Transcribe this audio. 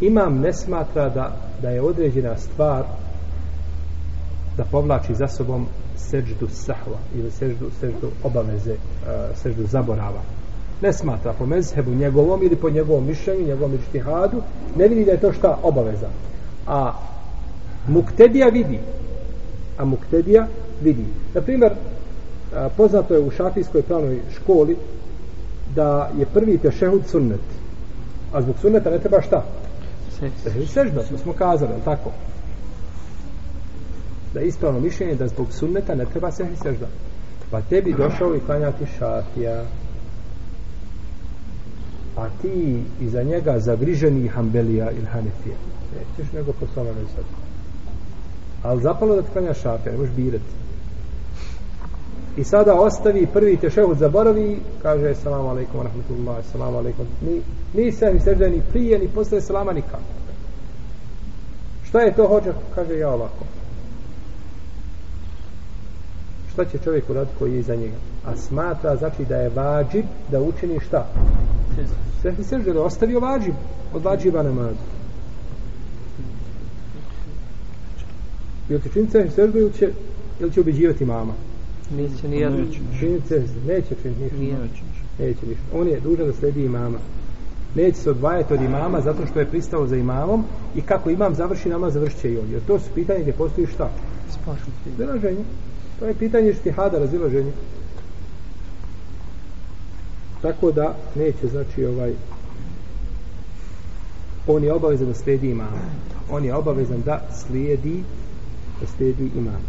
imam ne smatra da, da je određena stvar da povlači za sobom seđdu sahva ili seđdu, seđdu obaveze, uh, zaborava. Ne smatra po mezhebu njegovom ili po njegovom mišljenju, njegovom ištihadu, ne vidi da je to šta obaveza. A muktedija vidi. A muktedija vidi. Na primjer, e, poznato je u šafijskoj pravnoj školi da je prvi tešehud sunnet. A zbog sunneta ne treba šta? Sežda, to smo kazali, tako? da je ispravno mišljenje da zbog sunneta ne treba se sežda. Pa tebi došao i klanjati šafija. A ti iza njega zagriženi hambelija ili hanefija. Nećeš nego po svoma ne sad. Ali zapalo da ti klanja šafija, ne možeš birati. I sada ostavi prvi tešehud zaboravi, kaže salamu alaikum, rahmatullahi, salamu alaikum. Ni, ni se ni sežda ni prije, ni posle salama nikako. Šta je to hođa? Kaže ja ovako šta će čovjek uraditi koji je iza njega a smatra znači da je vađib da učini šta sve ti sežde da ostavio vađib od vađiba namazu ili će činiti sežde sežde ili će, ili će ubeđivati mama neće ni jedno. Sežde neće činiti ništa. Neće ništa. On je dužan da sledi imama. Neće se odvajati od imama zato što je pristao za imamom i kako imam završi namaz završit će i on jer to su pitanje gdje postoji šta? Spašno Zelaženje. To je pitanje štihada razilaženja. Tako da neće, znači, ovaj on je obavezan da slijedi imam. On je obavezan da slijedi da slijedi imam.